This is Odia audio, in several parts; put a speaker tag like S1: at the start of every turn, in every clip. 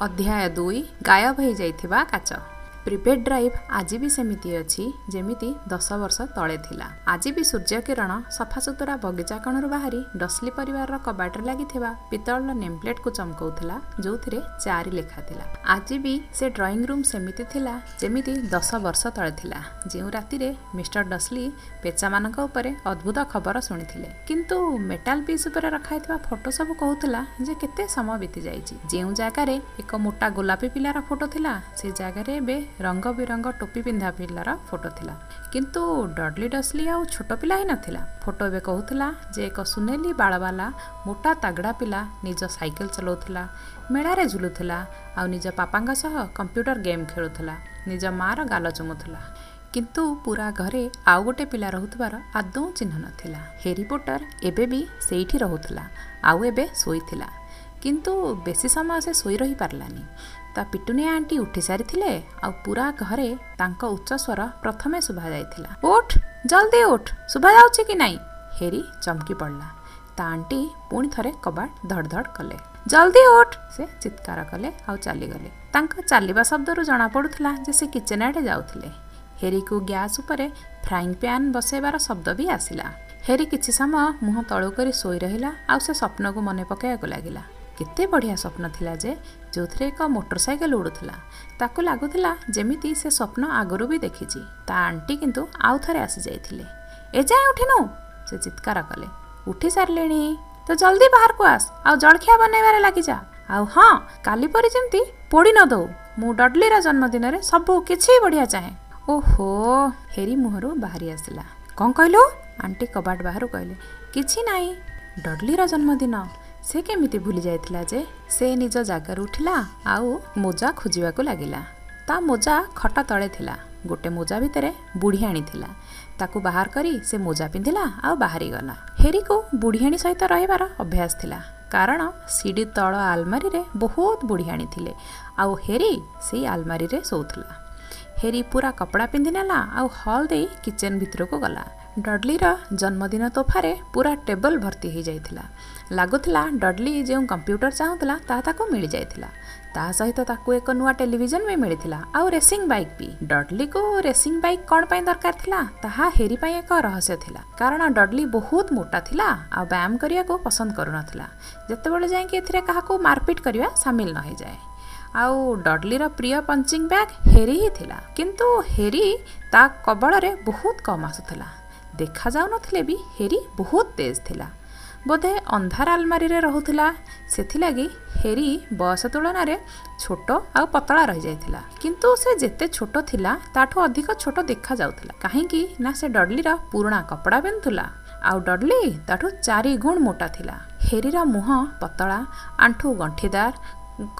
S1: ଅଧ୍ୟାୟ ଦୁଇ ଗାୟବ ହେଇଯାଇଥିବା କାଚ। ପ୍ରିପେଡ୍ ଡ୍ରାଇଭ୍ ଆଜି ବି ସେମିତି ଅଛି ଯେମିତି ଦଶ ବର୍ଷ ତଳେ ଥିଲା। ଆଜି ବି ସୂର୍ଯ୍ୟ କିରଣ ସଫାସୁତୁରା ବଗିଚା କଣରୁ ବାହାରି ଡସ୍ଲି ପରିବାରର କବାଟରେ ଲାଗିଥିବା ପିତ୍ତଳର ନେମ୍ପ୍ଲେଟ୍କୁ ଚମକଉଥିଲା ଯେଉଁଥିରେ ଚାରି ଲେଖା ଥିଲା। ଆଜି ବି ସେ ଡ୍ରଇଂ ରୁମ୍ ସେମିତି ଥିଲା ଯେମିତି ଦଶ ବର୍ଷ ତଳେ ଥିଲା। ଯେଉଁ ରାତିରେ ମିଷ୍ଟର ଡସ୍ଲି ପେଚାମାନଙ୍କ ଉପରେ ଅଦ୍ଭୁତ ଖବର ଶୁଣିଥିଲେ। କିନ୍ତୁ ମେଟାଲ ପିସ୍ ଉପରେ ରଖାହେଇଥିବା ଫଟୋ ସବୁ କହୁଥିଲା ଯେ କେତେ ସମୟ ବିତି ଯାଇଛି ଯେଉଁ ଜାଗାରେ ଏକ ମୋଟା ଗୋଲାପୀ ପିଲାର ଫଟୋ ଥିଲା ସେ ଜାଗାରେ ଏବେ ରଙ୍ଗ ବିରଙ୍ଗ ଟୋପି ପିନ୍ଧା ପିଲାର ଫଟୋ ଥିଲା। କିନ୍ତୁ ଡଡଲି ଡସ୍ଲି ଆଉ ଛୋଟ ପିଲା ହିଁ ନଥିଲା। ଫଟୋ ଏବେ କହୁଥିଲା ଯେ ଏକ ସୁନେଲି ବାଳବାଲା ମୋଟା ତାଗଡ଼ା ପିଲା ନିଜ ସାଇକେଲ ଚଲାଉଥିଲା ମେଳାରେ ଝୁଲୁଥିଲା ଆଉ ନିଜ ପାପାଙ୍କ ସହ କମ୍ପ୍ୟୁଟର ଗେମ୍ ଖେଳୁଥିଲା ନିଜ ମାଆର ଗାଲ ଚୁମୁଥିଲା। କିନ୍ତୁ ପୁରା ଘରେ ଆଉ ଗୋଟେ ପିଲା ରହୁଥିବାର ଆଦୌ ଚିହ୍ନ ନଥିଲା। ହେରି ପୋଟର ଏବେ ବି ସେଇଠି ରହୁଥିଲା ଆଉ ଏବେ ଶୋଇଥିଲା। କିନ୍ତୁ ବେଶୀ ସମୟ ସେ ଶୋଇ ରହିପାରିଲାନି। ତା ପିଟୁନିଆ ଆଣ୍ଟି ଉଠି ସାରିଥିଲେ ଆଉ ପୁରା ଘରେ ତାଙ୍କ ଉଚ୍ଚ ସ୍ୱର ପ୍ରଥମେ ଶୁଭାଯାଇଥିଲା ଉଠ ଜଲ୍ଦି ଉଠ ଶୁଭାଯାଉଛି କି ନାଇଁ? ହେରି ଚମକି ପଡ଼ିଲା। ତା ଆଣ୍ଟି ପୁଣି ଥରେ କବାଟ ଧଡ଼ ଧଡ଼ କଲେ। ଜଲ୍ଦି ଉଠ! ସେ ଚିତ୍କାର କଲେ ଆଉ ଚାଲିଗଲେ। ତାଙ୍କ ଚାଲିବା ଶବ୍ଦରୁ ଜଣାପଡ଼ୁଥିଲା ଯେ ସେ କିଚେନ୍ ଆଡ଼େ ଯାଉଥିଲେ। ହେରିକୁ ଗ୍ୟାସ୍ ଉପରେ ଫ୍ରାଇଂ ପ୍ୟାନ୍ ବସାଇବାର ଶବ୍ଦ ବି ଆସିଲା। ହେରି କିଛି ସମୟ ମୁହଁ ତଳୁ କରି ଶୋଇ ରହିଲା ଆଉ ସେ ସ୍ୱପ୍ନକୁ ମନେ ପକାଇବାକୁ ଲାଗିଲା। କେତେ ବଢ଼ିଆ ସ୍ୱପ୍ନ ଥିଲା ଯେ ଯେଉଁଥିରେ ଏକ ମୋଟର ସାଇକେଲ ଉଡ଼ୁଥିଲା। ତାକୁ ଲାଗୁଥିଲା ଯେମିତି ସେ ସ୍ୱପ୍ନ ଆଗରୁ ବି ଦେଖିଛି। ତା ଆଣ୍ଟି କିନ୍ତୁ ଆଉ ଥରେ ଆସିଯାଇଥିଲେ। ଏଯାଏଁ ଉଠିନୁ? ସେ ଚିତ୍କାର କଲେ। ଉଠି ସାରିଲେଣି। ତ ଜଲ୍ଦି ବାହାରକୁ ଆସ। ଆଉ ଜଳଖିଆ ବନେଇବାରେ ଲାଗିଯା। ଆଉ ହଁ କାଲି ପରି ଯେମିତି ପୋଡ଼ି ନ ଦଉ। ମୁଁ ଡଡଲିର ଜନ୍ମଦିନରେ ସବୁ କିଛି ବଢ଼ିଆ ଚାହେଁ ଓହୋ ହେରି ମୁହଁରୁ ବାହାରି ଆସିଲା। କ'ଣ କହିଲୁ? ଆଣ୍ଟି କବାଟ ବାହାରୁ କହିଲେ। କିଛି ନାହିଁ। ଡଡଲିର ଜନ୍ମଦିନ। ସେ କେମିତି ଭୁଲି ଯାଇଥିଲା ଯେ ସେ ନିଜ ଜାଗାରୁ ଉଠିଲା ଆଉ ମୋଜା ଖୋଜିବାକୁ ଲାଗିଲା। ତା ମୋଜା ଖଟ ତଳେ ଥିଲା। ଗୋଟେ ମୋଜା ଭିତରେ ବୁଢ଼ିଆଣୀ ଥିଲା ତାକୁ ବାହାର କରି ସେ ମୋଜା ପିନ୍ଧିଲା ଆଉ ବାହାରିଗଲା। ହେରିକୁ ବୁଢ଼ିଆଣୀ ସହିତ ରହିବାର ଅଭ୍ୟାସ ଥିଲା। କାରଣ ସିଡ଼ି ତଳ ଆଲମାରିରେ ବହୁତ ବୁଢ଼ିଆଣୀ ଥିଲେ ଆଉ ହେରି ସେଇ ଆଲମାରିରେ ଶୋଉଥିଲା। ହେରି ପୁରା କପଡ଼ା ପିନ୍ଧି ନେଲା ଆଉ ହଲ୍ ଦେଇ କିଚେନ୍ ଭିତରକୁ ଗଲା। ଡଡଲିର ଜନ୍ମଦିନ ତୋଫାରେ ପୁରା ଟେବଲ ଭର୍ତ୍ତି ହୋଇଯାଇଥିଲା। ଲାଗୁଥିଲା ଡଡଲି ଯେଉଁ କମ୍ପ୍ୟୁଟର ଚାହୁଁଥିଲା ତାହା ତାକୁ ମିଳିଯାଇଥିଲା। ତା ସହିତ ତାକୁ ଏକ ନୂଆ ଟେଲିଭିଜନ ବି ମିଳିଥିଲା ଆଉ ରେସିଂ ବାଇକ୍ ବି। ଡଡଲିକୁ ରେସିଂ ବାଇକ୍ କ'ଣ ପାଇଁ ଦରକାର ଥିଲା? ତାହା ହେରି ପାଇଁ ଏକ ରହସ୍ୟ ଥିଲା। କାରଣ ଡଡଲି ବହୁତ ମୋଟା ଥିଲା ଆଉ ବ୍ୟାୟାମ କରିବାକୁ ପସନ୍ଦ କରୁନଥିଲା। ଯେତେବେଳେ ଯାଇକି ଏଥିରେ କାହାକୁ ମାରପିଟ୍ କରିବା ସାମିଲ ନ ହୋଇଯାଏ ଆଉ ଡଡଲିର ପ୍ରିୟ ପଞ୍ଚିଂ ବ୍ୟାଗ୍ ହେରି ହିଁ ଥିଲା। କିନ୍ତୁ ହେରି ତା କବଳରେ ବହୁତ କମ୍ ଆସୁଥିଲା। ଦେଖାଯାଉନଥିଲେ ବି ହେରି ବହୁତ ତେଜ ଥିଲା। ବୋଧେ ଅନ୍ଧାର ଆଲମାରିରେ ରହୁଥିଲା। ସେଥିଲାଗି ହେରି ବୟସ ତୁଳନାରେ ଛୋଟ ଆଉ ପତଳା ରହିଯାଇଥିଲା। କିନ୍ତୁ ସେ ଯେତେ ଛୋଟ ଥିଲା ତାଠୁ ଅଧିକ ଛୋଟ ଦେଖାଯାଉଥିଲା। କାହିଁକି ନା ସେ ଡଡଲିର ପୁରୁଣା କପଡ଼ା ପିନ୍ଧୁଥିଲା। ଆଉ ଡଡଲି ତାଠୁ ଚାରି ଗୁଣ ମୋଟା ଥିଲା। ହେରିର ମୁହଁ ପତଳା ଆଣ୍ଠୁ ଗଣ୍ଠିଦାର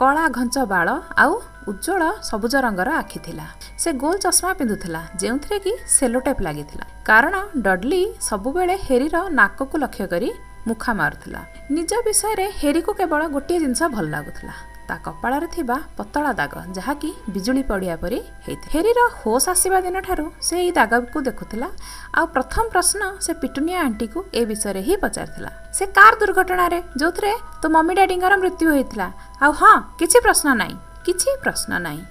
S1: କଳା ଘଞ୍ଚ ବାଳ ଆଉ ଉଜ୍ଜଳ ସବୁଜ ରଙ୍ଗର ଆଖି ଥିଲା। ସେ ଗୋଲ ଚଷମା ପିନ୍ଧୁଥିଲା ଯେଉଁଥିରେ କି ସେଲୋଟେପ୍ ଲାଗିଥିଲା। କାରଣ ଡଡଲି ସବୁବେଳେ ହେରିର ନାକକୁ ଲକ୍ଷ୍ୟ କରି ମୁଖା ମାରୁଥିଲା। ନିଜ ବିଷୟରେ ହେରିକୁ କେବଳ ଗୋଟିଏ ଜିନିଷ ଭଲ ଲାଗୁଥିଲା। ତା କପାଳରେ ଥିବା ପତଳା ଦାଗ ଯାହାକି ବିଜୁଳି ପଡ଼ିଆ ପରି ହେଇଥିଲା ହେରିର ହୋସ୍ ଆସିବା ଦିନଠାରୁ ସେ ଏଇ ଦାଗକୁ ଦେଖୁଥିଲା। ଆଉ ପ୍ରଥମ ପ୍ରଶ୍ନ ସେ ପିଟୁନିଆ ଆଣ୍ଟିକୁ ଏ ବିଷୟରେ ହିଁ ପଚାରିଥିଲା। ସେ କାର ଦୁର୍ଘଟଣାରେ ଯେଉଁଥିରେ ତୋ ମମି ଡାଡିଙ୍କର ମୃତ୍ୟୁ ହୋଇଥିଲା। ଆଉ ହଁ କିଛି ପ୍ରଶ୍ନ ନାହିଁ କିଛି ପ୍ରଶ୍ନ ନାହିଁ।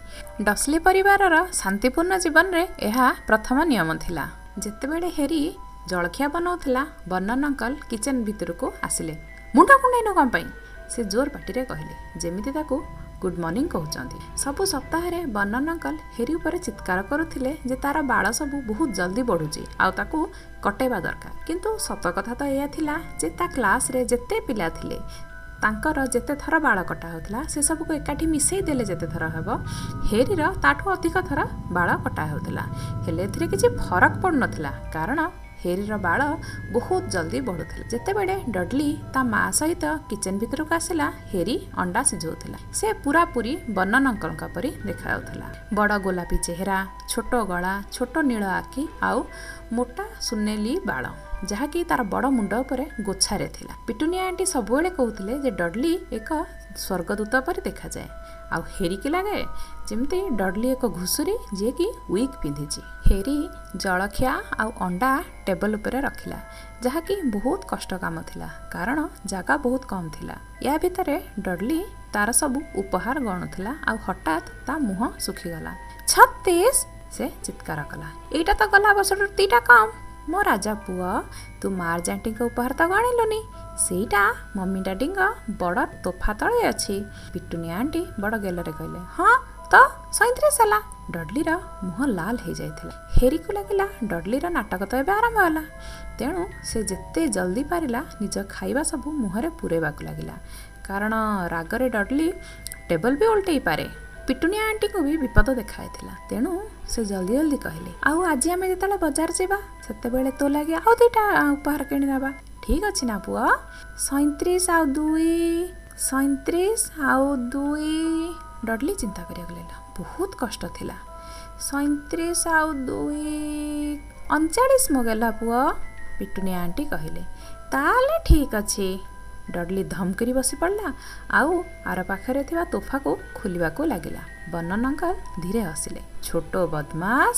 S1: ଡସ୍ଲି ପରିବାରର ଶାନ୍ତିପୂର୍ଣ୍ଣ ଜୀବନରେ ଏହା ପ୍ରଥମ ନିୟମ ଥିଲା। ଯେତେବେଳେ ହେରି ଜଳଖିଆ ବନାଉଥିଲା ବର୍ଣ୍ଣନ ଅଙ୍କଲ କିଚେନ୍ ଭିତରକୁ ଆସିଲେ। ମୁଣ୍ଡ କୁଣ୍ଡେଇନ କ'ଣ ପାଇଁ? ସେ ଜୋର ପାଟିରେ କହିଲେ ଯେମିତି ତାକୁ ଗୁଡ୍ ମର୍ଣ୍ଣିଂ କହୁଛନ୍ତି। ସବୁ ସପ୍ତାହରେ ବର୍ଣ୍ଣନ ଅଙ୍କଲ ହେରି ଉପରେ ଚିତ୍କାର କରୁଥିଲେ ଯେ ତାର ବାଳ ସବୁ ବହୁତ ଜଲ୍ଦି ବଢ଼ୁଛି ଆଉ ତାକୁ କଟେଇବା ଦରକାର। କିନ୍ତୁ ସତ କଥା ତ ଏଇଆ ଥିଲା ଯେ ତା କ୍ଲାସ୍ରେ ଯେତେ ପିଲା ଥିଲେ ତାଙ୍କର ଯେତେ ଥର ବାଳ କଟା ହେଉଥିଲା ସେସବୁକୁ ଏକାଠି ମିଶାଇ ଦେଲେ ଯେତେ ଥର ହେବ ହେରିର ତାଠୁ ଅଧିକ ଥର ବାଳ କଟା ହେଉଥିଲା। ହେଲେ ଏଥିରେ କିଛି ଫରକ ପଡ଼ୁନଥିଲା। କାରଣ ହେରିର ବାଳ ବହୁତ ଜଲ୍ଦି ବଢ଼ୁଥିଲା। ଯେତେବେଳେ ଡଡଲି ତା ମା ସହିତ କିଚେନ୍ ଭିତରକୁ ଆସିଲା ହେରି ଅଣ୍ଡା ସିଝଉଥିଲା। ସେ ପୁରାପୁରି ବର୍ଣ୍ଣନ ଅଙ୍କଲଙ୍କ ପରି ଦେଖାଯାଉଥିଲା। ବଡ଼ ଗୋଲାପୀ ଚେହେରା ଛୋଟ ଗଳା ଛୋଟ ନୀଳ ଆଖି ଆଉ ମୋଟା ସୁନେଲି ବାଳ। ଯାହାକି ତାର ବଡ଼ ମୁଣ୍ଡ ଉପରେ ଗୋଛାରେ ଥିଲା। ପିଟୁନିଆ ଆଣ୍ଟି ସବୁବେଳେ କହୁଥିଲେ ଯେ ଡଡଲି ଏକ ସ୍ୱର୍ଗଦୂତ ପରି ଦେଖାଯାଏ। ଆଉ ହେରିକି ଲାଗେ ଯେମିତି ଡଡଲି ଏକ ଘୁଷୁରୀ ଯିଏକି ୱିଗ୍ ପିନ୍ଧିଛି। ହେରି ଜଳଖିଆ ଆଉ ଅଣ୍ଡା ଟେବଲ ଉପରେ ରଖିଲା ଯାହାକି ବହୁତ କଷ୍ଟ କାମ ଥିଲା କାରଣ ଜାଗା ବହୁତ କମ୍ ଥିଲା। ୟା ଭିତରେ ଡଡଲି ତା ତାର ସବୁ ଉପହାର ଗଣୁଥିଲା ଆଉ ହଠାତ୍ ତା ମୁହଁ ଶୁଖିଗଲା। ଛତିଶ! ସେ ଚିତ୍କାର କଲା। ଏଇଟା ତ ଗଲା ବର୍ଷଠୁ ଦିଟା କମ୍। ମୋ ରାଜା ପୁଅ ତୁ ମାର୍ଜ ଆଣ୍ଟିଙ୍କ ଉପହାର ତ ଗଣିଲୁନି। ସେଇଟା ମମି ଡାଡିଙ୍କ ବଡ଼ ତୋଫା ତଳେ ଅଛି। ପିଟୁନି ଆଣ୍ଟି ବଡ଼ ଗେଲରେ କହିଲେ ହଁ ତ ସଇଁତିରିଶ ହେଲା। ଡଡଲିର ମୁହଁ ଲାଲ ହେଇଯାଇଥିଲା। ହେରିକୁ ଲାଗିଲା ଡଡଲିର ନାଟକ ତ ଏବେ ଆରମ୍ଭ ହେଲା। ତେଣୁ ସେ ଯେତେ ଜଲ୍ଦି ପାରିଲା ନିଜ ଖାଇବା ସବୁ ମୁହଁରେ ପୂରେଇବାକୁ ଲାଗିଲା। କାରଣ ରାଗରେ ଡଡଲି ଟେବଲ ବି ଓଲଟେଇ ପାରେ। ପିଟୁନିଆ ଆଣ୍ଟିଙ୍କୁ ବି ବିପଦ ଦେଖାଇଥିଲା। ତେଣୁ ସେ ଜଲ୍ଦି ଜଲ୍ଦି କହିଲେ ଆଉ ଆଜି ଆମେ ଯେତେବେଳେ ବଜାର ଯିବା ସେତେବେଳେ ତୋ ଲାଗି ଆଉ ଦୁଇଟା ଉପହାର କିଣିଦେବା ଠିକ୍ ଅଛି ନା ପୁଅ? ସଇଁତିରିଶ ଆଉ ଦୁଇ ସଇଁତିରିଶ ଆଉ ଦୁଇ ଡଡଲି ଚିନ୍ତା କରିବାକୁ ଲାଗିଲା। ବହୁତ କଷ୍ଟ ଥିଲା। ସଇଁତିରିଶ ଆଉ ଦୁଇ ଅଣଚାଳିଶ ମଗେଲା ପୁଅ। ପିଟୁନିଆ ଆଣ୍ଟି କହିଲେ ତାହେଲେ ଠିକ୍ ଅଛି। ଡଡଲି ଧମ୍ କରି ବସି ପଡ଼ିଲା ଆଉ ଆର ପାଖରେ ଥିବା ତୋଫାକୁ ଖୋଲିବାକୁ ଲାଗିଲା। ଅଙ୍କଲ ଧୀରେ ହସିଲେ। ଛୋଟ ବଦମାସ!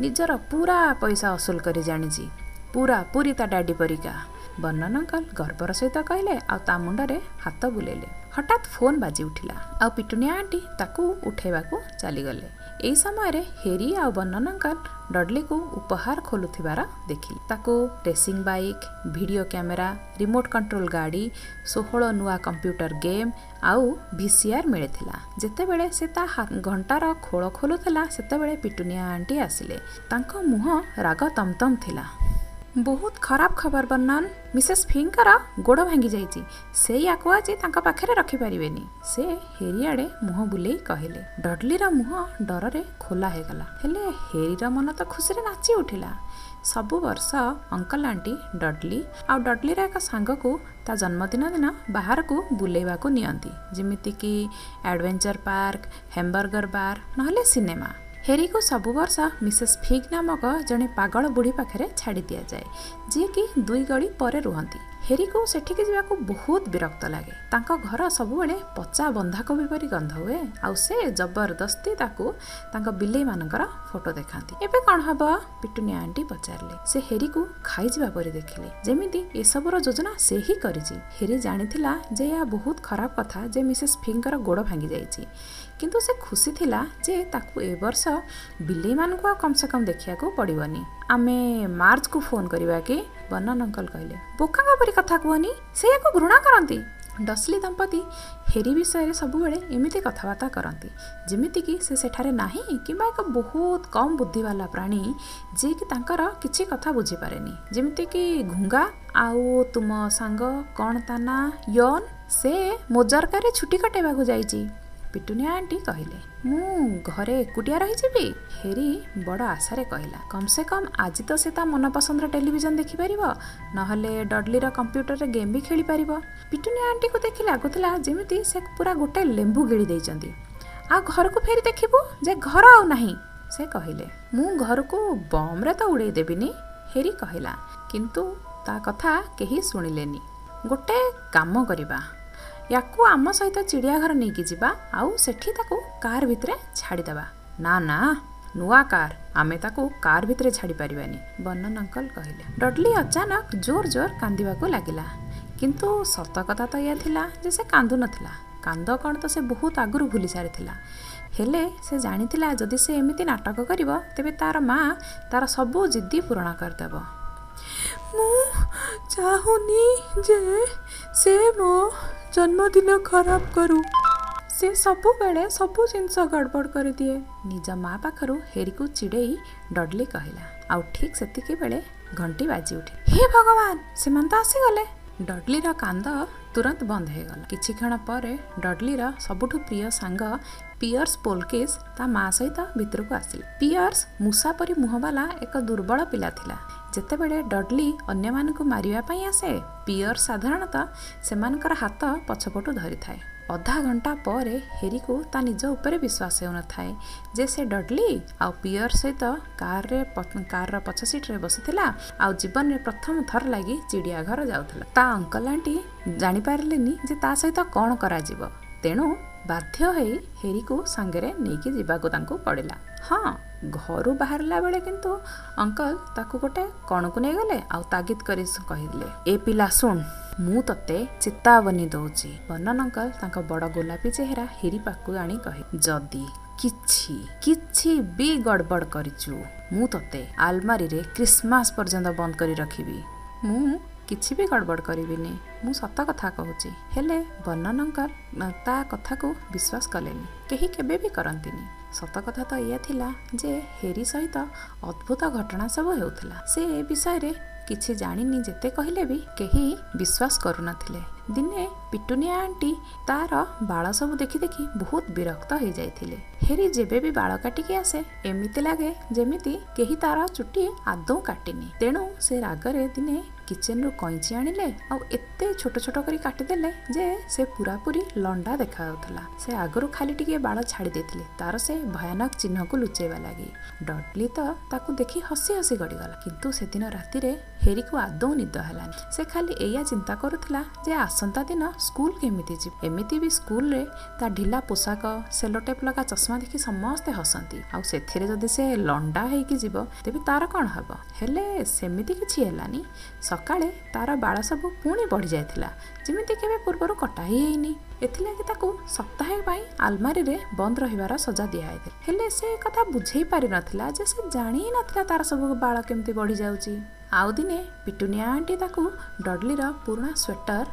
S1: ନିଜର ପୁରା ପଇସା ଅସୁଲ କରି ଜାଣିଛି ପୁରା ପୁରୀ ତା ଡାଡି ପରିକା। ବର୍ଣ୍ଣନ ଅଙ୍କଲ ଗର୍ବର ସହିତ କହିଲେ ଆଉ ତା ମୁଣ୍ଡରେ ହାତ ବୁଲେଇଲେ। ହଠାତ୍ ଫୋନ୍ ବାଜି ଉଠିଲା ଆଉ ପିଟୁନିଆ ଆଣ୍ଟି ତାକୁ ଉଠେଇବାକୁ ଚାଲିଗଲେ। ଏହି ସମୟରେ ହେରି ଆଉ ବର୍ଣ୍ଣନ ଅଙ୍କଲ ଡଡଲିକୁ ଉପହାର ଖୋଲୁଥିବାର ଦେଖିଲେ। ତାକୁ racing bike video camera remote control ଗାଡ଼ି ଷୋହଳ ନୂଆ କମ୍ପ୍ୟୁଟର ଗେମ୍ ଆଉ ଭିସିଆର୍ ମିଳିଥିଲା। ଯେତେବେଳେ ସେ ତା ଘଣ୍ଟାର ଖୋଳ ଖୋଲୁଥିଲା ସେତେବେଳେ ପିଟୁନିଆ ଆଣ୍ଟି ଆସିଲେ। ତାଙ୍କ ମୁହଁ ରାଗ ତମତମ ଥିଲା। ବହୁତ ଖରାପ ଖବର ବର୍ଣ୍ଣନ। ମିସେସ୍ ଫିଙ୍କର ଗୋଡ଼ ଭାଙ୍ଗି ଯାଇଛି। ସେଇଆକୁ ଆଜି ତାଙ୍କ ପାଖରେ ରଖିପାରିବେନି। ସେ ହେରିଆଡ଼େ ମୁହଁ ବୁଲେଇ କହିଲେ ଡଡଲିର ମୁହଁ ଡରରେ ଖୋଲା ହେଇଗଲା। ହେଲେ ହେରିର ମନ ତ ଖୁସିରେ ନାଚି ଉଠିଲା। ସବୁ ବର୍ଷ ଅଙ୍କଲ ଆଣ୍ଟି ଡଡଲି ଆଉ ଡଡଲିର ଏକ ସାଙ୍ଗକୁ ତା ଜନ୍ମଦିନ ଦିନ ବାହାରକୁ ବୁଲେଇବାକୁ ନିଅନ୍ତି। ଯେମିତିକି ଆଡ଼ଭେଞ୍ଚର ପାର୍କ ହେମ୍ବର୍ଗର ବାର୍ ନହେଲେ ସିନେମା ହେରିକୁ ସବୁ ବର୍ଷ ମିସେସ୍ ଫିଗ୍ ନାମକ ଜଣେ ପାଗଳ ବୁଢ଼ୀ ପାଖରେ ଛାଡ଼ି ଦିଆଯାଏ ଯିଏକି ଦୁଇ ଗଳି ପରେ ରୁହନ୍ତି। ହେରିକୁ ସେଠିକି ଯିବାକୁ ବହୁତ ବିରକ୍ତ ଲାଗେ। ତାଙ୍କ ଘର ସବୁବେଳେ ପଚା ବନ୍ଧାକୋବି ପରି ଗନ୍ଧ ହୁଏ। ଆଉ ସେ ଜବରଦସ୍ତି ତାକୁ ତାଙ୍କ ବିଲେଇମାନଙ୍କର ଫଟୋ ଦେଖାନ୍ତି। ଏବେ କ'ଣ ହବ? ପିଟୁନିଆ ଆଣ୍ଟି ପଚାରିଲେ। ସେ ହେରିକୁ ଖାଇଯିବା ପରି ଦେଖିଲେ। ଯେମିତି ଏସବୁର ଯୋଜନା ସେ ହିଁ କରିଛି। ହେରି ଜାଣିଥିଲା ଯେ ଏହା ବହୁତ ଖରାପ କଥା ଯେ ମିସେସ୍ ଫିଙ୍କର ଗୋଡ଼ ଭାଙ୍ଗି ଯାଇଛି। କିନ୍ତୁ ସେ ଖୁସି ଥିଲା ଯେ ତାକୁ ଏ ବର୍ଷ ବିଲେଇମାନଙ୍କୁ ଆଉ କମ୍ ସେ କମ୍ ଦେଖିବାକୁ ପଡ଼ିବନି। ଆମେ ମାର୍ଚ୍ଚକୁ ଫୋନ୍ କରିବା କି? ବର୍ଣ୍ଣନ ଅଙ୍କଲ କହିଲେ। ବୋକାଙ୍କ ପରି କଥା କୁହନି ସେ ୟାକୁ ଘୃଣା କରନ୍ତି। ଡସ୍ଲି ଦମ୍ପତି ହେରି ବିଷୟରେ ସବୁବେଳେ ଏମିତି କଥାବାର୍ତ୍ତା କରନ୍ତି। ଯେମିତିକି ସେ ସେଠାରେ ନାହିଁ କିମ୍ବା ଏକ ବହୁତ କମ୍ ବୁଦ୍ଧିବାଲା ପ୍ରାଣୀ ଯିଏକି ତାଙ୍କର କିଛି କଥା ବୁଝିପାରେନି। ଯେମିତିକି ଘୁଙ୍ଗା ଆଉ ତୁମ ସାଙ୍ଗ କ'ଣ ତା ନାଁ? ୟନ୍ ସେ ମୋଜରକାରେ ଛୁଟି କଟେଇବାକୁ ଯାଇଛି। ପିଟୁନିଆ ଆଣ୍ଟି କହିଲେ। ମୁଁ ଘରେ ଏକୁଟିଆ ରହିଯିବି? ହେରି ବଡ଼ ଆଶାରେ କହିଲା। କମ୍ ସେ କମ୍ ଆଜି ତ ସେ ତା ମନପସନ୍ଦର ଟେଲିଭିଜନ ଦେଖିପାରିବ ନହେଲେ ଡଡଲିର କମ୍ପ୍ୟୁଟରରେ ଗେମ୍ ବି ଖେଳିପାରିବ ପିଟୁନିଆ ଆଣ୍ଟିକୁ ଦେଖି ଲାଗୁଥିଲା ଯେମିତି ସେ ପୁରା ଗୋଟେ ଲେମ୍ବୁ ଗିଳି ଦେଇଛନ୍ତି। ଆଉ ଘରକୁ ଫେରି ଦେଖିବୁ ଯେ ଘର ଆଉ ନାହିଁ ସେ କହିଲେ। ମୁଁ ଘରକୁ ବମ୍ରେ ତ ଉଡ଼େଇ ଦେବିନି ହେରି କହିଲା। କିନ୍ତୁ ତା କଥା କେହି ଶୁଣିଲେନି। ଗୋଟେ କାମ କରିବା। ୟାକୁ ଆମ ସହିତ ଚିଡ଼ିଆଘର ନେଇକି ଯିବା ଆଉ ସେଠି ତାକୁ କାର୍ ଭିତରେ ଛାଡ଼ିଦେବା ନା ନା ନୂଆ କାର୍ ଆମେ ତାକୁ କାର୍ ଭିତରେ ଛାଡ଼ି ପାରିବାନି ବର୍ଣ୍ଣନ ଅଙ୍କଲ କହିଲେ ଡଡଲି ଅଚାନକ ଜୋର ଜୋର କାନ୍ଦିବାକୁ ଲାଗିଲା କିନ୍ତୁ ସତ କଥା ତ ଏଇଆ ଥିଲା ଯେ ସେ କାନ୍ଦୁନଥିଲା କାନ୍ଦ କ'ଣ ତ ସେ ବହୁତ ଆଗରୁ ଭୁଲି ସାରିଥିଲା। ହେଲେ ସେ ଜାଣିଥିଲା ଯଦି ସେ ଏମିତି ନାଟକ କରିବ ତେବେ ତାର ମା ତାର ସବୁ ଜିଦ୍ଦି ପୂରଣ କରିଦେବ। ମୁଁ ଚାହୁଁନି ଯେ ସେ ମୋ ଜନ୍ମଦିନ ଖରାପ କରୁ। ସେ ସବୁବେଳେ ସବୁ ଜିନିଷ ଗଡ଼ବଡ଼ କରିଦିଏ। ନିଜ ମା ପାଖରୁ ହେରିକୁ ଚିଡ଼େଇ ଡଡଲି କହିଲା ଆଉ ଠିକ୍ ସେତିକି ବେଳେ ଘଣ୍ଟି ବାଜି ଉଠେ ହେ ଭଗବାନ ସେମାନେ ତ ଆସିଗଲେ ଡଡଲିର କାନ୍ଦ ତୁରନ୍ତ ବନ୍ଦ ହେଇଗଲା। କିଛି କ୍ଷଣ ପରେ ଡଡଲିର ସବୁଠୁ ପ୍ରିୟ ସାଙ୍ଗ ପିୟର୍ସ ପୋଲକିସ୍ ତା ମା ସହିତ ଭିତରକୁ ଆସିଲେ। ପିୟର୍ସ ମୂଷା ପରି ମୁହଁବାଲା ଏକ ଦୁର୍ବଳ ପିଲା ଥିଲା। ଯେତେବେଳେ ଡଡଲି ଅନ୍ୟମାନଙ୍କୁ ମାରିବା ପାଇଁ ଆସେ ପିୟର ସାଧାରଣତଃ ସେମାନଙ୍କର ହାତ ପଛପଟୁ ଧରିଥାଏ। ଅଧା ଘଣ୍ଟା ପରେ ହେରିକୁ ତା ନିଜ ଉପରେ ବିଶ୍ୱାସ ହେଉନଥାଏ ଯେ ସେ ଡଡଲି ଆଉ ପିୟର ସହିତ କାରରେ କାରର ପଛ ସିଟ୍ରେ ବସିଥିଲା ଆଉ ଜୀବନରେ ପ୍ରଥମ ଥର ଲାଗି ଚିଡ଼ିଆଘର ଯାଉଥିଲା। ତା ଅଙ୍କଲ ଆଣ୍ଟି ଜାଣିପାରିଲେନି ଯେ ତା ସହିତ କ'ଣ କରାଯିବ। ତେଣୁ ବାଧ୍ୟ ହୋଇ ହେରିକୁ ସାଙ୍ଗରେ ନେଇକି ଯିବାକୁ ତାଙ୍କୁ ପଡ଼ିଲା। ହଁ ଘରୁ ବାହାରିଲା ବେଳେ କିନ୍ତୁ ଅଙ୍କଲ ତାକୁ ଗୋଟେ କଣକୁ ନେଇଗଲେ ଆଉ ତାଗିଦ କରି କହିଲେ ଏ ପିଲା ଶୁଣ ମୁଁ ତତେ ଚେତାବନୀ ଦଉଛି ବର୍ଣ୍ଣନ ଅଙ୍କଲ ତାଙ୍କ ବଡ଼ ଗୋଲାପୀ ଚେହେରା ହେରି ପାଖକୁ ଆଣି କହେ ଯଦି କିଛି କିଛି ବି ଗଡ଼ବଡ଼ କରିଛୁ ମୁଁ ତତେ ଆଲମାରିରେ କ୍ରିସମାସ ପର୍ଯ୍ୟନ୍ତ ବନ୍ଦ କରି ରଖିବି। ମୁଁ କିଛି ବି ଗଡ଼ବଡ଼ କରିବିନି। ମୁଁ ସତ କଥା କହୁଛି ହେଲେ ବର୍ଣ୍ଣନ ଅଙ୍କଲ ତା କଥାକୁ ବିଶ୍ୱାସ କଲେନି। କେହି କେବେ ବି କରନ୍ତିନି। ସତ କଥା ତ ଏଇଆ ଥିଲା ଯେ ହେରି ସହିତ ଅଦ୍ଭୁତ ଘଟଣା ସବୁ ହେଉଥିଲା। ସେ ଏ ବିଷୟରେ କିଛି ଜାଣିନି ଯେତେ କହିଲେ ବି କେହି ବିଶ୍ୱାସ କରୁନଥିଲେ। ଦିନେ ପିଟୁନିଆ ଆଣ୍ଟି ତାର ବାଳ ସବୁ ଦେଖି ଦେଖି ବହୁତ ବିରକ୍ତ ହେଇଯାଇଥିଲେ। ହେରି ଯେବେ ବି ବାଳ କାଟିକି ଆସେ ଏମିତି ଲାଗେ ଯେମିତି କେହି ତାର ଚୁଟି ଆଦୌ କାଟିନି। ତେଣୁ ସେ ରାଗରେ ଦିନେ କିଚେନରୁ କଇଁଚି ଆଣିଲେ ଆଉ ଏତେ ଛୋଟ ଛୋଟ କରି କାଟିଦେଲେ ଯେ ସେ ପୁରାପୁରି ଲଣ୍ଡା ଦେଖାଯାଉଥିଲା। ସେ ଆଗରୁ ଖାଲି ଟିକେ ବାଳ ଛାଡ଼ି ଦେଇଥିଲେ। ତାର ସେ ଭୟାନକ ଚିହ୍ନକୁ ଲୁଚେଇବା ଲାଗି। ଡଡଲି ତ ତାକୁ ଦେଖି ହସି ହସି ଗଡ଼ିଗଲା। କିନ୍ତୁ ସେଦିନ ରାତିରେ ହେରିକୁ ଆଦୌ ନିଦ ହେଲାନି। ସେ ଖାଲି ଏଇଆ ଚିନ୍ତା କରୁଥିଲା ଯେ ଆସନ୍ତା ଦିନ ସ୍କୁଲ କେମିତି ଯିବ। ଏମିତି ବି ସ୍କୁଲରେ ତା ଢିଲା ପୋଷାକ ସେଲୋଟେପ୍ ଲଗା ଚଷମା ଦେଖି ସମସ୍ତେ ହସନ୍ତି। ଆଉ ସେଥିରେ ଯଦି ସେ ଲଣ୍ଡା ହେଇକି ଯିବ ତେବେ ତାର କ'ଣ ହବ? ହେଲେ ସେମିତି କିଛି ହେଲାନି। ସକାଳେ ତାର ବାଳ ସବୁ ପୁଣି ବଢ଼ି ଯାଇଥିଲା ଯେମିତି କେବେ ପୂର୍ବରୁ କଟା ହିଁ ହେଇନି। ଏଥିଲାଗି ତାକୁ ସପ୍ତାହେ ପାଇଁ ଆଲମାରିରେ ବନ୍ଦ ରହିବାର ସଜା ଦିଆହେଇଥିଲା। ହେଲେ ସେ କଥା ବୁଝେଇ ପାରିନଥିଲା ଯେ ସେ ଜାଣି ହିଁ ନଥିଲା ତାର ସବୁ ବାଳ କେମିତି ବଢ଼ିଯାଉଛି। ଆଉ ଦିନେ ପିଟୁନିଆ ଆଣ୍ଟି ତାକୁ ଡଡଲିର ପୁରୁଣା ସ୍ୱେଟର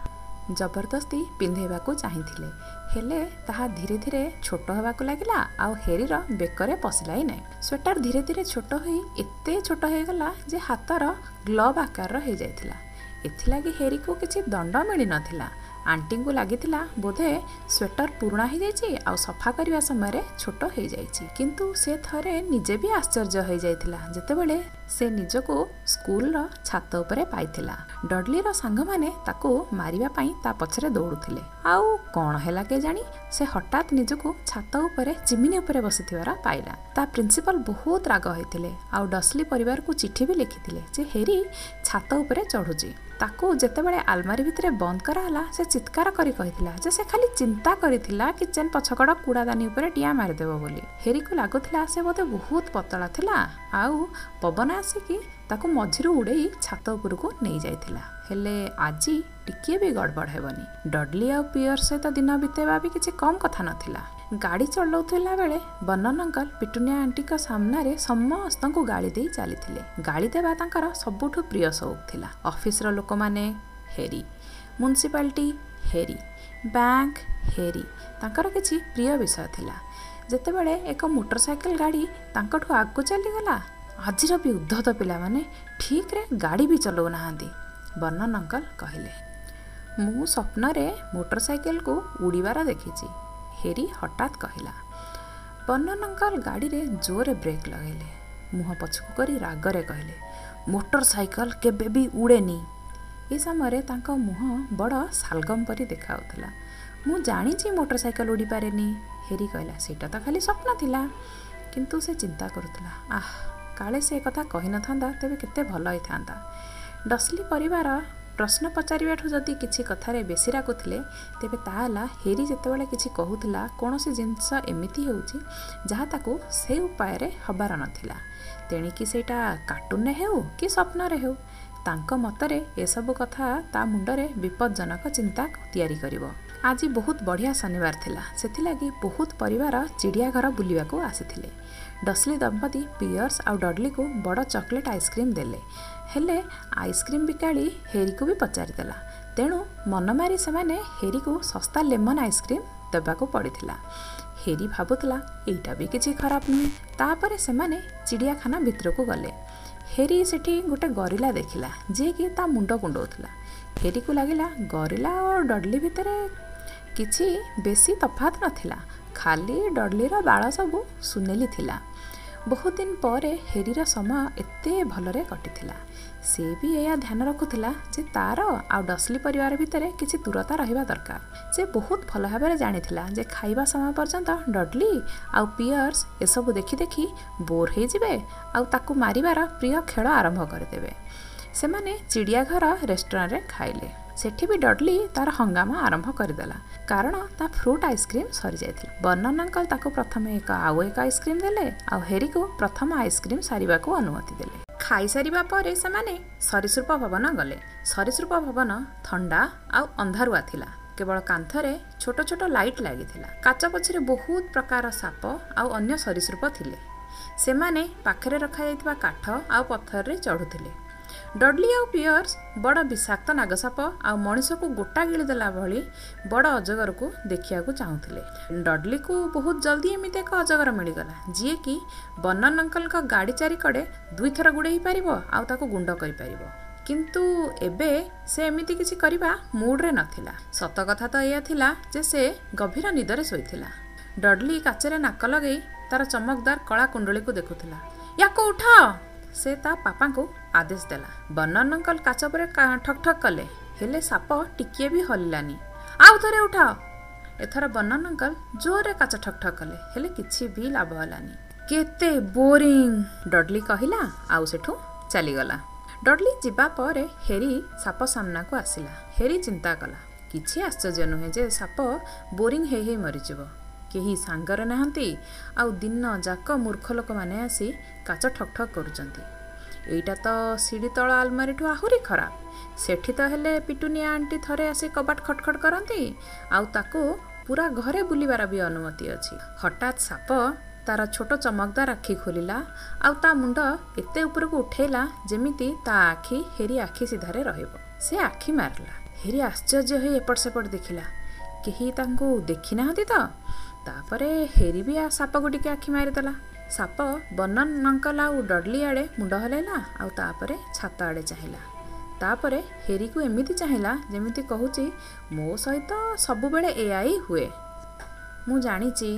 S1: ଜବରଦସ୍ତି ପିନ୍ଧେଇବାକୁ ଚାହିଁଥିଲେ। ହେଲେ ତାହା ଧୀରେ ଧୀରେ ଛୋଟ ହେବାକୁ ଲାଗିଲା ଆଉ ହେରିର ବେକରେ ପଶିଲା ହିଁ ନାହିଁ। ସ୍ୱେଟର ଧୀରେ ଧୀରେ ଛୋଟ ହୋଇ ଏତେ ଛୋଟ ହେଇଗଲା ଯେ ହାତର ଗ୍ଲୋଭ୍ ଆକାରର ହେଇଯାଇଥିଲା। ଏଥିଲାଗି ହେରିକୁ କିଛି ଦଣ୍ଡ ମିଳିନଥିଲା। ଆଣ୍ଟିଙ୍କୁ ଲାଗିଥିଲା ବୋଧେ ସ୍ୱେଟର ପୁରୁଣା ହେଇଯାଇଛି ଆଉ ସଫା କରିବା ସମୟରେ ଛୋଟ ହେଇଯାଇଛି। କିନ୍ତୁ ସେ ଥରେ ନିଜେ ବି ଆଶ୍ଚର୍ଯ୍ୟ ହେଇଯାଇଥିଲା। ଯେତେବେଳେ ସେ ନିଜକୁ ସ୍କୁଲର ଛାତ ଉପରେ ପାଇଥିଲା ଡଡଲିର ସାଙ୍ଗମାନେ ତାକୁ ମାରିବା ପାଇଁ ତା ପଛରେ ଦୌଡୁଥିଲେ। ଆଉ କ'ଣ ହେଲା କେଜାଣି? ସେ ହଠାତ୍ ନିଜକୁ ଛାତ ଉପରେ ଚିମିନି ଉପରେ ବସିଥିବାର ପାଇଲା ତା ପ୍ରିନ୍ସିପାଲ ବହୁତ ରାଗ ହେଇଥିଲେ ଆଉ ଡସଲି ପରିବାରକୁ ଚିଠି ବି ଲେଖିଥିଲେ ଯେ ହେରି ଛାତ ଉପରେ ଚଢୁଛି ତାକୁ ଯେତେବେଳେ ଆଲମାରି ଭିତରେ ବନ୍ଦ କରାହେଲା ସେ ଚିତ୍କାର କରି କହିଥିଲା ଯେ ସେ ଖାଲି ଚିନ୍ତା କରିଥିଲା କିଚେନ୍ ପଛକଡ଼ କୁଡ଼ାଦାନୀ ଉପରେ ଡିଆଁ ମାରିଦେବ ବୋଲି। ହେରିକୁ ଲାଗୁଥିଲା ସେ ବୋଧେ ବହୁତ ପତଳା ଥିଲା। ଆଉ ପବନ ଆସିକି ତାକୁ ମଝିରୁ ଉଡ଼େଇ ଛାତ ଉପରକୁ ନେଇଯାଇଥିଲା। ହେଲେ ଆଜି ଟିକିଏ ବି ଗଡ଼ବଡ଼ ହେବନି। ଡଡଲି ଆଉ ପିୟର ସହିତ ଦିନ ବିତେଇବା ବି କିଛି କମ୍ କଥା ନଥିଲା। ଗାଡ଼ି ଚଲାଉଥିଲା ବେଳେ ବର୍ଣ୍ଣନ ଅଙ୍କଲ ପିଟୁନିଆ ଆଣ୍ଟିଙ୍କ ସାମ୍ନାରେ ସମସ୍ତଙ୍କୁ ଗାଳି ଦେଇ ଚାଲିଥିଲେ। ଗାଳି ଦେବା ତାଙ୍କର ସବୁଠୁ ପ୍ରିୟ ସଉକ ଥିଲା। ଅଫିସର ଲୋକମାନେ ହେରି। ମ୍ୟୁନିସିପାଲିଟି ହେରି। ବ୍ୟାଙ୍କ ହେରି। ତାଙ୍କର କିଛି ପ୍ରିୟ ବିଷୟ ଥିଲା। ଯେତେବେଳେ ଏକ ମୋଟର ସାଇକେଲ ଗାଡ଼ି ତାଙ୍କଠୁ ଆଗକୁ ଚାଲିଗଲା ଆଜିର ବି ଉଦ୍ଧତ ପିଲାମାନେ ଠିକ୍ରେ ଗାଡ଼ି ବି ଚଲାଉନାହାନ୍ତି। ବର୍ଣ୍ଣନ ଅଙ୍କଲ କହିଲେ ମୁଁ ସ୍ୱପ୍ନରେ ମୋଟର ସାଇକେଲକୁ ଉଡ଼ିବାର ଦେଖିଛି। ହେରି ହଠାତ୍ କହିଲା ବର୍ଣ୍ଣନ ଅଙ୍କଲ ଗାଡ଼ିରେ ଜୋରରେ ବ୍ରେକ୍ ଲଗାଇଲେ। ମୁହଁ ପଛକୁ କରି ରାଗରେ କହିଲେ ମୋଟର ସାଇକେଲ କେବେ ବି ଉଡ଼େନି। ଏ ସମୟରେ ତାଙ୍କ ମୁହଁ ବଡ଼ ସାଲଗମ ପରି ଦେଖାଯାଉଥିଲା। ମୁଁ ଜାଣିଛି ମୋଟର ସାଇକେଲ ଉଡ଼ିପାରେନି। ହେରି କହିଲା ସେଇଟା ତ ଖାଲି ସ୍ୱପ୍ନ ଥିଲା। କିନ୍ତୁ ସେ ଚିନ୍ତା କରୁଥିଲା ଆହ କାଳେ ସେ କଥା କହିନଥାନ୍ତା ତେବେ କେତେ ଭଲ ହେଇଥାନ୍ତା। ଡସଲି ପରିବାର ପ୍ରଶ୍ନ ପଚାରିବାଠୁ ଯଦି କିଛି କଥାରେ ବେଶୀ ରାଗୁଥିଲେ ତେବେ ତାହା ହେଲା ହେରି ଯେତେବେଳେ କିଛି କହୁଥିଲା କୌଣସି ଜିନିଷ ଏମିତି ହେଉଛି ଯାହା ତାକୁ ସେ ଉପାୟରେ ହେବାର ନଥିଲା। ତେଣିକି ସେଇଟା କାର୍ଟୁନରେ ହେଉ କି ସ୍ୱପ୍ନରେ ହେଉ ତାଙ୍କ ମତରେ ଏସବୁ କଥା ତା ମୁଣ୍ଡରେ ବିପଦଜନକ ଚିନ୍ତା ତିଆରି କରିବ। ଆଜି ବହୁତ ବଢ଼ିଆ ଶନିବାର ଥିଲା। ସେଥିଲାଗି ବହୁତ ପରିବାର ଚିଡ଼ିଆଘର ବୁଲିବାକୁ ଆସିଥିଲେ। ଡସଲି ଦମ୍ପତି ପିୟର୍ସ ଆଉ ଡଡଲିକୁ ବଡ଼ ଚକୋଲେଟ୍ ଆଇସ୍କ୍ରିମ୍ ଦେଲେ। ହେଲେ ଆଇସ୍କ୍ରିମ୍ ବିକାଳି ହେରିକୁ ବି ପଚାରିଦେଲା। ତେଣୁ ମନ ମାରି ସେମାନେ ହେରିକୁ ଶସ୍ତା ଲେମନ୍ ଆଇସ୍କ୍ରିମ୍ ଦେବାକୁ ପଡ଼ିଥିଲା। ହେରି ଭାବୁଥିଲା ଏଇଟା ବି କିଛି ଖରାପ ନୁହେଁ। ତାପରେ ସେମାନେ ଚିଡ଼ିଆଖାନା ଭିତରକୁ ଗଲେ। ହେରି ସେଠି ଗୋଟେ ଗରିଲା ଦେଖିଲା ଯିଏକି ତା ମୁଣ୍ଡ କୁଣ୍ଡଉଥିଲା। ହେରିକୁ ଲାଗିଲା ଗରିଲା ଓ ଡଡଲି ଭିତରେ କିଛି ବେଶୀ ତଫାତ ନଥିଲା। ଖାଲି ଡଡଲିର ବାଳ ସବୁ ସୁନେଲି ଥିଲା। ବହୁତ ଦିନ ପରେ ହେରିର ସମୟ ଏତେ ଭଲରେ କଟିଥିଲା। ସେ ବି ଏହା ଧ୍ୟାନ ରଖୁଥିଲା ଯେ ତାର ଆଉ ଡସଲି ପରିବାର ଭିତରେ କିଛି ଦୂରତା ରହିବା ଦରକାର। ସେ ବହୁତ ଭଲ ଭାବରେ ଜାଣିଥିଲା ଯେ ଖାଇବା ସମୟ ପର୍ଯ୍ୟନ୍ତ ଡଡଲି ଆଉ ପିୟର୍ସ ଏସବୁ ଦେଖି ଦେଖି ବୋର୍ ହେଇଯିବେ ଆଉ ତାକୁ ମାରିବାର ପ୍ରିୟ ଖେଳ ଆରମ୍ଭ କରିଦେବେ। ସେମାନେ ଚିଡ଼ିଆଘର ରେଷ୍ଟୁରାଣ୍ଟରେ ଖାଇଲେ। ସେଠି ବି ଡଡଲି ତାର ହଙ୍ଗାମା ଆରମ୍ଭ କରିଦେଲା। କାରଣ ତା ଫ୍ରୁଟ୍ ଆଇସ୍କ୍ରିମ୍ ସରିଯାଇଥିଲା। ବର୍ଣ୍ଣନ ଅଙ୍କଲ ତାକୁ ପ୍ରଥମେ ଏକ ଆଉ ଏକ ଆଇସ୍କ୍ରିମ୍ ଦେଲେ ଆଉ ହେରିକୁ ପ୍ରଥମ ଆଇସ୍କ୍ରିମ୍ ସାରିବାକୁ ଅନୁମତି ଦେଲେ। ଖାଇସାରିବା ପରେ ସେମାନେ ସରୀସୃପ ଭବନ ଗଲେ। ସରୀସୃପ ଭବନ ଥଣ୍ଡା ଆଉ ଅନ୍ଧାରୁଆ ଥିଲା। କେବଳ କାନ୍ଥରେ ଛୋଟ ଛୋଟ ଲାଇଟ୍ ଲାଗିଥିଲା। କାଚ ପଛରେ ବହୁତ ପ୍ରକାର ସାପ ଆଉ ଅନ୍ୟ ସରୀସୃପ ଥିଲେ। ସେମାନେ ପାଖରେ ରଖାଯାଇଥିବା କାଠ ଆଉ ପଥରରେ ଚଢ଼ୁଥିଲେ। ଡଡଲି ଆଉ ପିୟର୍ସ ବଡ଼ ବିଷାକ୍ତ ନାଗସାପ ଆଉ ମଣିଷକୁ ଗୋଟା ଗିଳିଦେଲା ଭଳି ବଡ଼ ଅଜଗରକୁ ଦେଖିବାକୁ ଚାହୁଁଥିଲେ। ଡଡଲିକୁ ବହୁତ ଜଲ୍ଦି ଏମିତି ଏକ ଅଜଗର ମିଳିଗଲା ଯିଏକି ବର୍ଣ୍ଣନ ଅଙ୍କଲଙ୍କ ଗାଡ଼ି ଚାରିକଡ଼େ ଦୁଇଥର ଗୁଡ଼େଇ ପାରିବ ଆଉ ତାକୁ ଗୁଣ୍ଡ କରିପାରିବ। କିନ୍ତୁ ଏବେ ସେ ଏମିତି କିଛି କରିବା ମୁଡ୍ରେ ନଥିଲା। ସତ କଥା ତ ଏଇଆ ଥିଲା ଯେ ସେ ଗଭୀର ନିଦରେ ଶୋଇଥିଲା। ଡଡଲି କାଚରେ ନାକ ଲଗେଇ ତାର ଚମକଦାର କଳା କୁଣ୍ଡଳୀକୁ ଦେଖୁଥିଲା। ୟାକୁ ଉଠାଅ ସେ ତା ପାପାଙ୍କୁ ଆଦେଶ ଦେଲା। ବର୍ଣ୍ଣନ ଅଙ୍କଲ କାଚ ଉପରେ ଠକ୍ ଠକ୍ କଲେ। ହେଲେ ସାପ ଟିକିଏ ବି ହଲିଲାନି। ଆଉ ଥରେ ଉଠାଅ। ଏଥର ବର୍ଣ୍ଣନ ଅଙ୍କଲ ଜୋରରେ କାଚ ଠକ୍ ଠକ୍ କଲେ। ହେଲେ କିଛି ବି ଲାଭ ହେଲାନି। କେତେ ବୋରିଂ ଡଡଲି କହିଲା। ଆଉ ସେଠୁ ଚାଲିଗଲା। ଡଡଲି ଯିବା ପରେ ହେରି ସାପ ସାମ୍ନାକୁ ଆସିଲା। ହେରି ଚିନ୍ତା କଲା କିଛି ଆଶ୍ଚର୍ଯ୍ୟ ନୁହେଁ ଯେ ସାପ ବୋରିଂ ହେଇ ହେଇ ମରିଯିବ। କେହି ସାଙ୍ଗରେ ନାହାନ୍ତି। ଆଉ ଦିନ ଯାକ ମୂର୍ଖ ଲୋକମାନେ ଆସି କାଚ ଠକ୍ ଠକ୍ କରୁଛନ୍ତି। ଏଇଟା ତ ସିଡ଼ି ତଳ ଆଲମାରିଠୁ ଆହୁରି ଖରାପ। ସେଠି ତ ହେଲେ ପିଟୁନିଆ ଆଣ୍ଟି ଥରେ ଆସି କବାଟ ଖଟଖଟ କରନ୍ତି। ଆଉ ତାକୁ ପୁରା ଘରେ ବୁଲିବାର ବି ଅନୁମତି ଅଛି। ହଠାତ୍ ସାପ ତାର ଛୋଟ ଚମକଦାର ଆଖି ଖୋଲିଲା। ଆଉ ତା ମୁଣ୍ଡ ଏତେ ଉପରକୁ ଉଠେଇଲା ଯେମିତି ତା ଆଖି ହେରି ଆଖି ସିଧାରେ ରହିବ। ସେ ଆଖି ମାରିଲା। ହେରି ଆଶ୍ଚର୍ଯ୍ୟ ହୋଇ ଏପଟ ସେପଟ ଦେଖିଲା। କେହି ତାଙ୍କୁ ଦେଖିନାହାନ୍ତି ତ? ତାପରେ ହେରି ବି ସାପକୁ ଟିକେ ଆଖି ମାରିଦେଲା। ସାପ ବର୍ଣ୍ଣନ ଅଙ୍କଲ ଆଉ ଡଡଲି ଆଡ଼େ ମୁଣ୍ଡ ହଲେଇଲା ଆଉ ତାପରେ ଛାତ ଆଡ଼େ ଚାହିଁଲା। ତାପରେ ହେରିକୁ ଏମିତି ଚାହିଁଲା ଯେମିତି କହୁଛି ମୋ ସହିତ ସବୁବେଳେ ଏଇଆ ହିଁ ହୁଏ। ମୁଁ ଜାଣିଛି।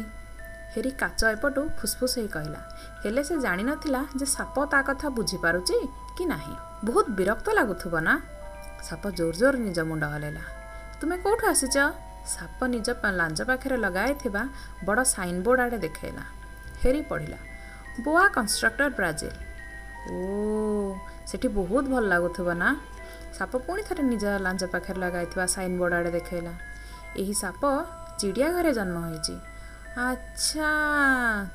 S1: ହେରି କାଚ ଏପଟୁ ଫୁସଫୁସ ହେଇ କହିଲା ହେଲେ ସେ ଜାଣିନଥିଲା ଯେ ସାପ ତା କଥା ବୁଝିପାରୁଛି କି ନାହିଁ? ବହୁତ ବିରକ୍ତ ଲାଗୁଥିବ ନା? ସାପ ଜୋର ଜୋର ନିଜ ମୁଣ୍ଡ ହଲେଇଲା ତୁମେ କେଉଁଠୁ ଆସିଛ? ସାପ ନିଜ ଲାଞ୍ଜ ପାଖରେ ଲଗାଇଥିବା ବଡ଼ ସାଇନ୍ ବୋର୍ଡ଼ ଆଡ଼େ ଦେଖାଇଲା। ହେରି ପଢ଼ିଲା ବୋଆ କନଷ୍ଟ୍ରକ୍ଟର ବ୍ରାଜିଲ। ଓ ସେଠି ବହୁତ ଭଲ ଲାଗୁଥିବ ନା? ସାପ ପୁଣି ଥରେ ନିଜ ଲାଞ୍ଜ ପାଖରେ ଲଗାଇଥିବା ସାଇନ୍ ବୋର୍ଡ଼ ଆଡ଼େ ଦେଖାଇଲା ଏହି ସାପ ଚିଡ଼ିଆ ଘରେ ଜନ୍ମ ହୋଇଛି। ଆଚ୍ଛା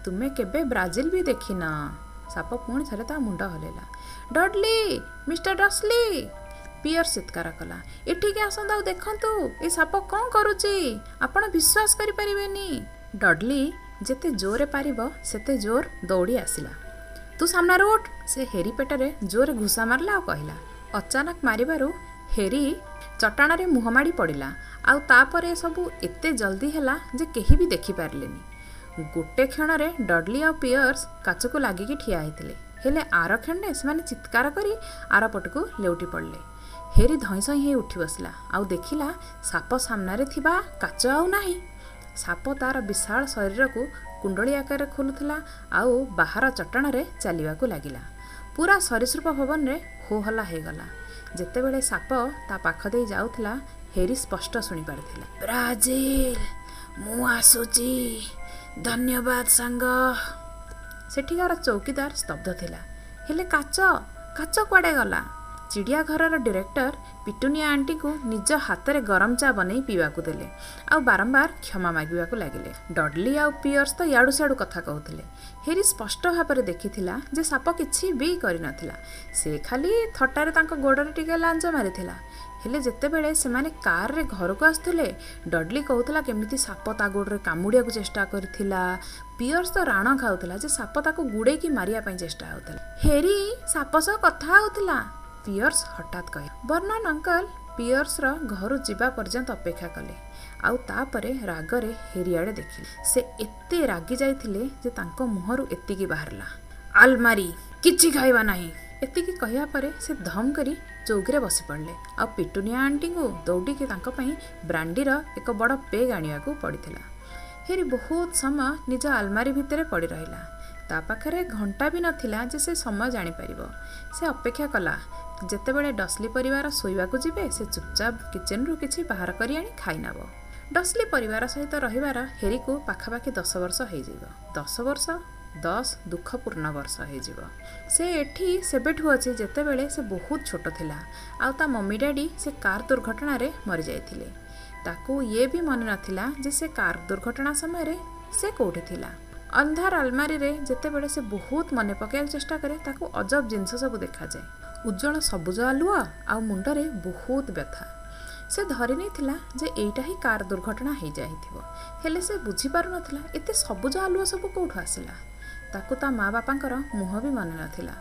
S1: ତୁମେ କେବେ ବ୍ରାଜିଲ ବି ଦେଖିନ ସାପ ପୁଣି ଥରେ ତା ମୁଣ୍ଡ ହଲେଇଲା ଡଡଲି ମିଷ୍ଟର ଡସ୍ଲି! ପିୟର ଚିତ୍କାର କଲା। ଏଠିକି ଆସନ୍ତୁ ଆଉ ଦେଖନ୍ତୁ ଏ ସାପ କ'ଣ କରୁଛି ଆପଣ ବିଶ୍ୱାସ କରିପାରିବେନି। ଡଡଲି ଯେତେ ଜୋରରେ ପାରିବ ସେତେ ଜୋର ଦୌଡ଼ି ଆସିଲା। ତୁ ସାମ୍ନାରେ ଉଠ! ସେ ହେରି ପେଟରେ ଜୋରରେ ଘୁଷା ମାରିଲା ଆଉ କହିଲା। ଅଚାନକ ମାରିବାରୁ ହେରି ଚଟାଣରେ ମୁହଁ ମାଡ଼ି ପଡ଼ିଲା। ଆଉ ତାପରେ ସବୁ ଏତେ ଜଲ୍ଦି ହେଲା ଯେ କେହି ବି ଦେଖିପାରିଲେନି। ଗୋଟେ କ୍ଷଣରେ ଡଡଲି ଆଉ ପିୟର୍ସ କାଚକୁ ଲାଗିକି ଠିଆ ହେଇଥିଲେ। ହେଲେ ଆର କ୍ଷଣରେ ସେମାନେ ଚିତ୍କାର କରି ଆର ପଟକୁ ଲେଉଟି ପଡ଼ିଲେ। ହେରି ଧଇଁ ସଇଁ ହେଇ ଉଠି ବସିଲା। ଆଉ ଦେଖିଲା ସାପ ସାମ୍ନାରେ ଥିବା କାଚ ଆଉ ନାହିଁ। ସାପ ତାର ବିଶାଳ ଶରୀରକୁ କୁଣ୍ଡଳୀ ଆକାରରେ ଖୋଲୁଥିଲା ଆଉ ବାହାର ଚଟାଣରେ ଚାଲିବାକୁ ଲାଗିଲା। ପୁରା ସରୀସୃପ ଭବନରେ ହୋ ହଲ୍ଲା ହେଇଗଲା। ଯେତେବେଳେ ସାପ ତା ପାଖ ଦେଇ ଯାଉଥିଲା ହେରି ସ୍ପଷ୍ଟ ଶୁଣିପାରିଥିଲା ବ୍ରାଜିଲ ମୁଁ ଆସୁଛି ଧନ୍ୟବାଦ ସାଙ୍ଗ ସେଠିକାର ଚୌକିଦାର ସ୍ତବ୍ଧ ଥିଲା। ହେଲେ କାଚ କାଚ କୁଆଡ଼େ ଗଲା? ଚିଡ଼ିଆଘରର ଡିରେକ୍ଟର ପିଟୁନିଆ ଆଣ୍ଟିଙ୍କୁ ନିଜ ହାତରେ ଗରମ ଚା ବନେଇ ପିଇବାକୁ ଦେଲେ। ଆଉ ବାରମ୍ବାର କ୍ଷମା ମାଗିବାକୁ ଲାଗିଲେ। ଡଡଲି ଆଉ ପିୟର୍ସ ତ ଇଆଡ଼ୁ ସିଆଡ଼ୁ କଥା କହୁଥିଲେ। ହେରି ସ୍ପଷ୍ଟ ଭାବରେ ଦେଖିଥିଲା ଯେ ସାପ କିଛି ବି କରିନଥିଲା। ସେ ଖାଲି ଥଟାରେ ତାଙ୍କ ଗୋଡ଼ରେ ଟିକେ ଲାଞ୍ଜ ମାରିଥିଲା। ହେଲେ ଯେତେବେଳେ ସେମାନେ କାରରେ ଘରକୁ ଆସୁଥିଲେ ଡଡଲି କହୁଥିଲା କେମିତି ସାପ ତା ଗୋଡ଼ରେ କାମୁଡ଼ିବାକୁ ଚେଷ୍ଟା କରିଥିଲା। ପିୟର୍ସ ତ ରାଣ ଖାଉଥିଲା ଯେ ସାପ ତାକୁ ଗୁଡ଼େଇକି ମାରିବା ପାଇଁ ଚେଷ୍ଟା ହେଉଥିଲା। ହେରି ସାପ ସହ କଥା ହେଉଥିଲା। ପିୟର୍ସ ହଠାତ୍ କହେ ବର୍ଣ୍ଣନ ଅଙ୍କଲ ପିୟର୍ସର ଘରୁ ଯିବା ପର୍ଯ୍ୟନ୍ତ ଅପେକ୍ଷା କଲେ। ଆଉ ତାପରେ ରାଗରେ ହେରିଆଡ଼େ ଦେଖିଲେ। ସେ ଏତେ ରାଗି ଯାଇଥିଲେ ଯେ ତାଙ୍କ ମୁହଁରୁ ଏତିକି ବାହାରିଲା। ଆଲମାରି କିଛି ଖାଇବା ନାହିଁ। ଏତିକି କହିବା ପରେ ସେ ଧମ୍ କରି ଚୌକିରେ ବସି ପଡ଼ିଲେ ଆଉ ପିଟୁନିଆ ଆଣ୍ଟିଙ୍କୁ ଦୌଡ଼ିକି ତାଙ୍କ ପାଇଁ ବ୍ରାଣ୍ଡିର ଏକ ବଡ଼ ପେଗ୍ ଆଣିବାକୁ ପଡ଼ିଥିଲା। ହେରି ବହୁତ ସମୟ ନିଜ ଆଲମାରି ଭିତରେ ପଡ଼ି ରହିଲା। ତା ପାଖରେ ଘଣ୍ଟା ବି ନଥିଲା ଯେ ସେ ସମୟ ଜାଣିପାରିବ। ସେ ଅପେକ୍ଷା କଲା ଯେତେବେଳେ ଡସ୍ଲି ପରିବାର ଶୋଇବାକୁ ଯିବେ ସେ ଚୁପଚାପ କିଚେନ୍ରୁ କିଛି ବାହାର କରି ଆଣି ଖାଇନେବ। ଡସ୍ଲି ପରିବାର ସହିତ ରହିବାର ହେରିକୁ ପାଖାପାଖି ଦଶ ବର୍ଷ ହେଇଯିବ। ଦଶ ବର୍ଷ ଦଶ ଦୁଃଖପୂର୍ଣ୍ଣ ବର୍ଷ ହେଇଯିବ। ସେ ଏଠି ସେବେଠୁ ଅଛି ଯେତେବେଳେ ସେ ବହୁତ ଛୋଟ ଥିଲା। ଆଉ ତା ମମି ଡାଡ଼ି ସେ କାର୍ ଦୁର୍ଘଟଣାରେ ମରିଯାଇଥିଲେ। ତାକୁ ଇଏ ବି ମନେ ନଥିଲା ଯେ ସେ କାର୍ ଦୁର୍ଘଟଣା ସମୟରେ ସେ କେଉଁଠି ଥିଲା। ଅନ୍ଧାର ଆଲମାରିରେ ଯେତେବେଳେ ସେ ବହୁତ ମନେ ପକାଇବାକୁ ଚେଷ୍ଟା କରେ ତାକୁ ଅଜବ ଜିନିଷ ସବୁ ଦେଖାଯାଏ। ଉଜ୍ଜଳ ସବୁଜ ଆଲୁଅ ଆଉ ମୁଣ୍ଡରେ ବହୁତ ବ୍ୟଥା। ସେ ଧରି ନେଇଥିଲା ଯେ ଏଇଟା ହିଁ କାର ଦୁର୍ଘଟଣା ହେଇଯାଇଥିବ। ହେଲେ ସେ ବୁଝିପାରୁନଥିଲା ଏତେ ସବୁଜ ଆଲୁଅ ସବୁ କେଉଁଠୁ ଆସିଲା। ତାକୁ ତା ମା ବାପାଙ୍କର ମୁହଁ ବି ମନେ ନଥିଲା।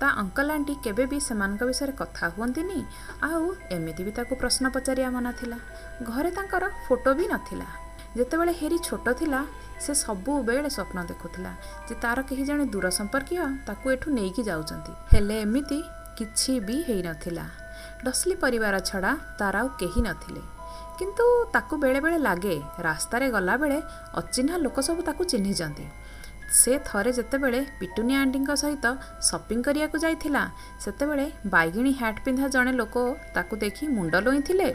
S1: ତା ଅଙ୍କଲ ଆଣ୍ଟି କେବେ ବି ସେମାନଙ୍କ ବିଷୟରେ କଥା ହୁଅନ୍ତିନି ଆଉ ଏମିତି ବି ତାକୁ ପ୍ରଶ୍ନ ପଚାରିବା ମନା ଥିଲା। ଘରେ ତାଙ୍କର ଫଟୋ ବି ନଥିଲା। ଯେତେବେଳେ ହେରି ଛୋଟ ଥିଲା ସେ ସବୁବେଳେ ସ୍ୱପ୍ନ ଦେଖୁଥିଲା ଯେ ତାର କେହି ଜଣେ ଦୂର ସମ୍ପର୍କୀୟ ତାକୁ ଏଠୁ ନେଇକି ଯାଉଛନ୍ତି। ହେଲେ ଏମିତି କିଛି ବି ହେଇନଥିଲା। ଡସ୍ଲି ପରିବାର ଛଡ଼ା ତାର ଆଉ କେହି ନଥିଲେ। କିନ୍ତୁ ତାକୁ ବେଳେବେଳେ ଲାଗେ ରାସ୍ତାରେ ଗଲାବେଳେ ଅଚିହ୍ନା ଲୋକ ସବୁ ତାକୁ ଚିହ୍ନିଛନ୍ତି। ସେ ଥରେ ଯେତେବେଳେ ପିଟୁନିଆ ଆଣ୍ଟିଙ୍କ ସହିତ ସପିଂ କରିବାକୁ ଯାଇଥିଲା ସେତେବେଳେ ବାଇଗିଣୀ ହ୍ୟାଟ୍ ପିନ୍ଧା ଜଣେ ଲୋକ ତାକୁ ଦେଖି ମୁଣ୍ଡ ଲୋଇଁଥିଲେ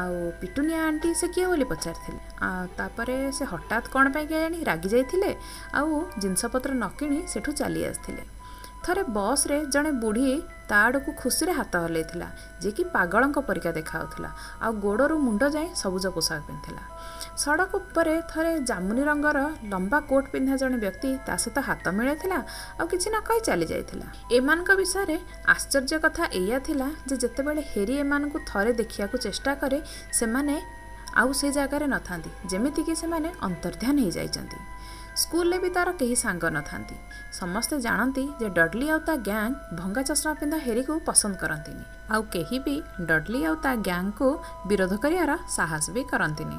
S1: ଆଉ ପିଟୁନିଆ ଆଣ୍ଟି ସେ କିଏ ବୋଲି ପଚାରିଥିଲେ। ଆଉ ତାପରେ ସେ ହଠାତ୍ କ'ଣ ପାଇଁ କେଜାଣି ରାଗି ଯାଇଥିଲେ ଆଉ ଜିନିଷପତ୍ର ନ କିଣି ସେଠୁ ଚାଲି ଆସିଥିଲେ। ଥରେ ବସ୍ରେ ଜଣେ ବୁଢ଼ୀ ତା ଆଡ଼କୁ ଖୁସିରେ ହାତ ହଲେଇଥିଲା ଯିଏକି ପାଗଳଙ୍କ ପରିକା ଦେଖାଯାଉଥିଲା ଆଉ ଗୋଡ଼ରୁ ମୁଣ୍ଡ ଯାଏଁ ସବୁଜ ପୋଷାକ ପିନ୍ଧିଥିଲା। ସଡ଼କ ଉପରେ ଥରେ ଜାମୁନି ରଙ୍ଗର ଲମ୍ବା କୋଟ୍ ପିନ୍ଧା ଜଣେ ବ୍ୟକ୍ତି ତା ସହିତ ହାତ ମିଳାଇଥିଲା ଆଉ କିଛି ନ କହି ଚାଲି ଯାଇଥିଲା। ଏମାନଙ୍କ ବିଷୟରେ ଆଶ୍ଚର୍ଯ୍ୟ କଥା ଏଇଆ ଥିଲା ଯେ ଯେତେବେଳେ ହେରି ଏମାନଙ୍କୁ ଥରେ ଦେଖିବାକୁ ଚେଷ୍ଟା କରେ ସେମାନେ ଆଉ ସେ ଜାଗାରେ ନଥାନ୍ତି ଯେମିତିକି ସେମାନେ ଅନ୍ତର୍ଧ୍ୟାନ ହେଇଯାଇଛନ୍ତି ସ୍କୁଲରେ ବି ତାର କେହି ସାଙ୍ଗ ନଥାନ୍ତି। ସମସ୍ତେ ଜାଣନ୍ତି ଯେ ଡଡଲି ଆଉ ତା ଗ୍ୟାଙ୍ଗ ଭଙ୍ଗା ଚଷମା ପିନ୍ଧା ହେରିକୁ ପସନ୍ଦ କରନ୍ତିନି। ଆଉ କେହି ବି ଡଡଲି ଆଉ ତା ଗ୍ୟାଙ୍ଗକୁ ବିରୋଧ କରିବାର ସାହସ ବି କରନ୍ତିନି।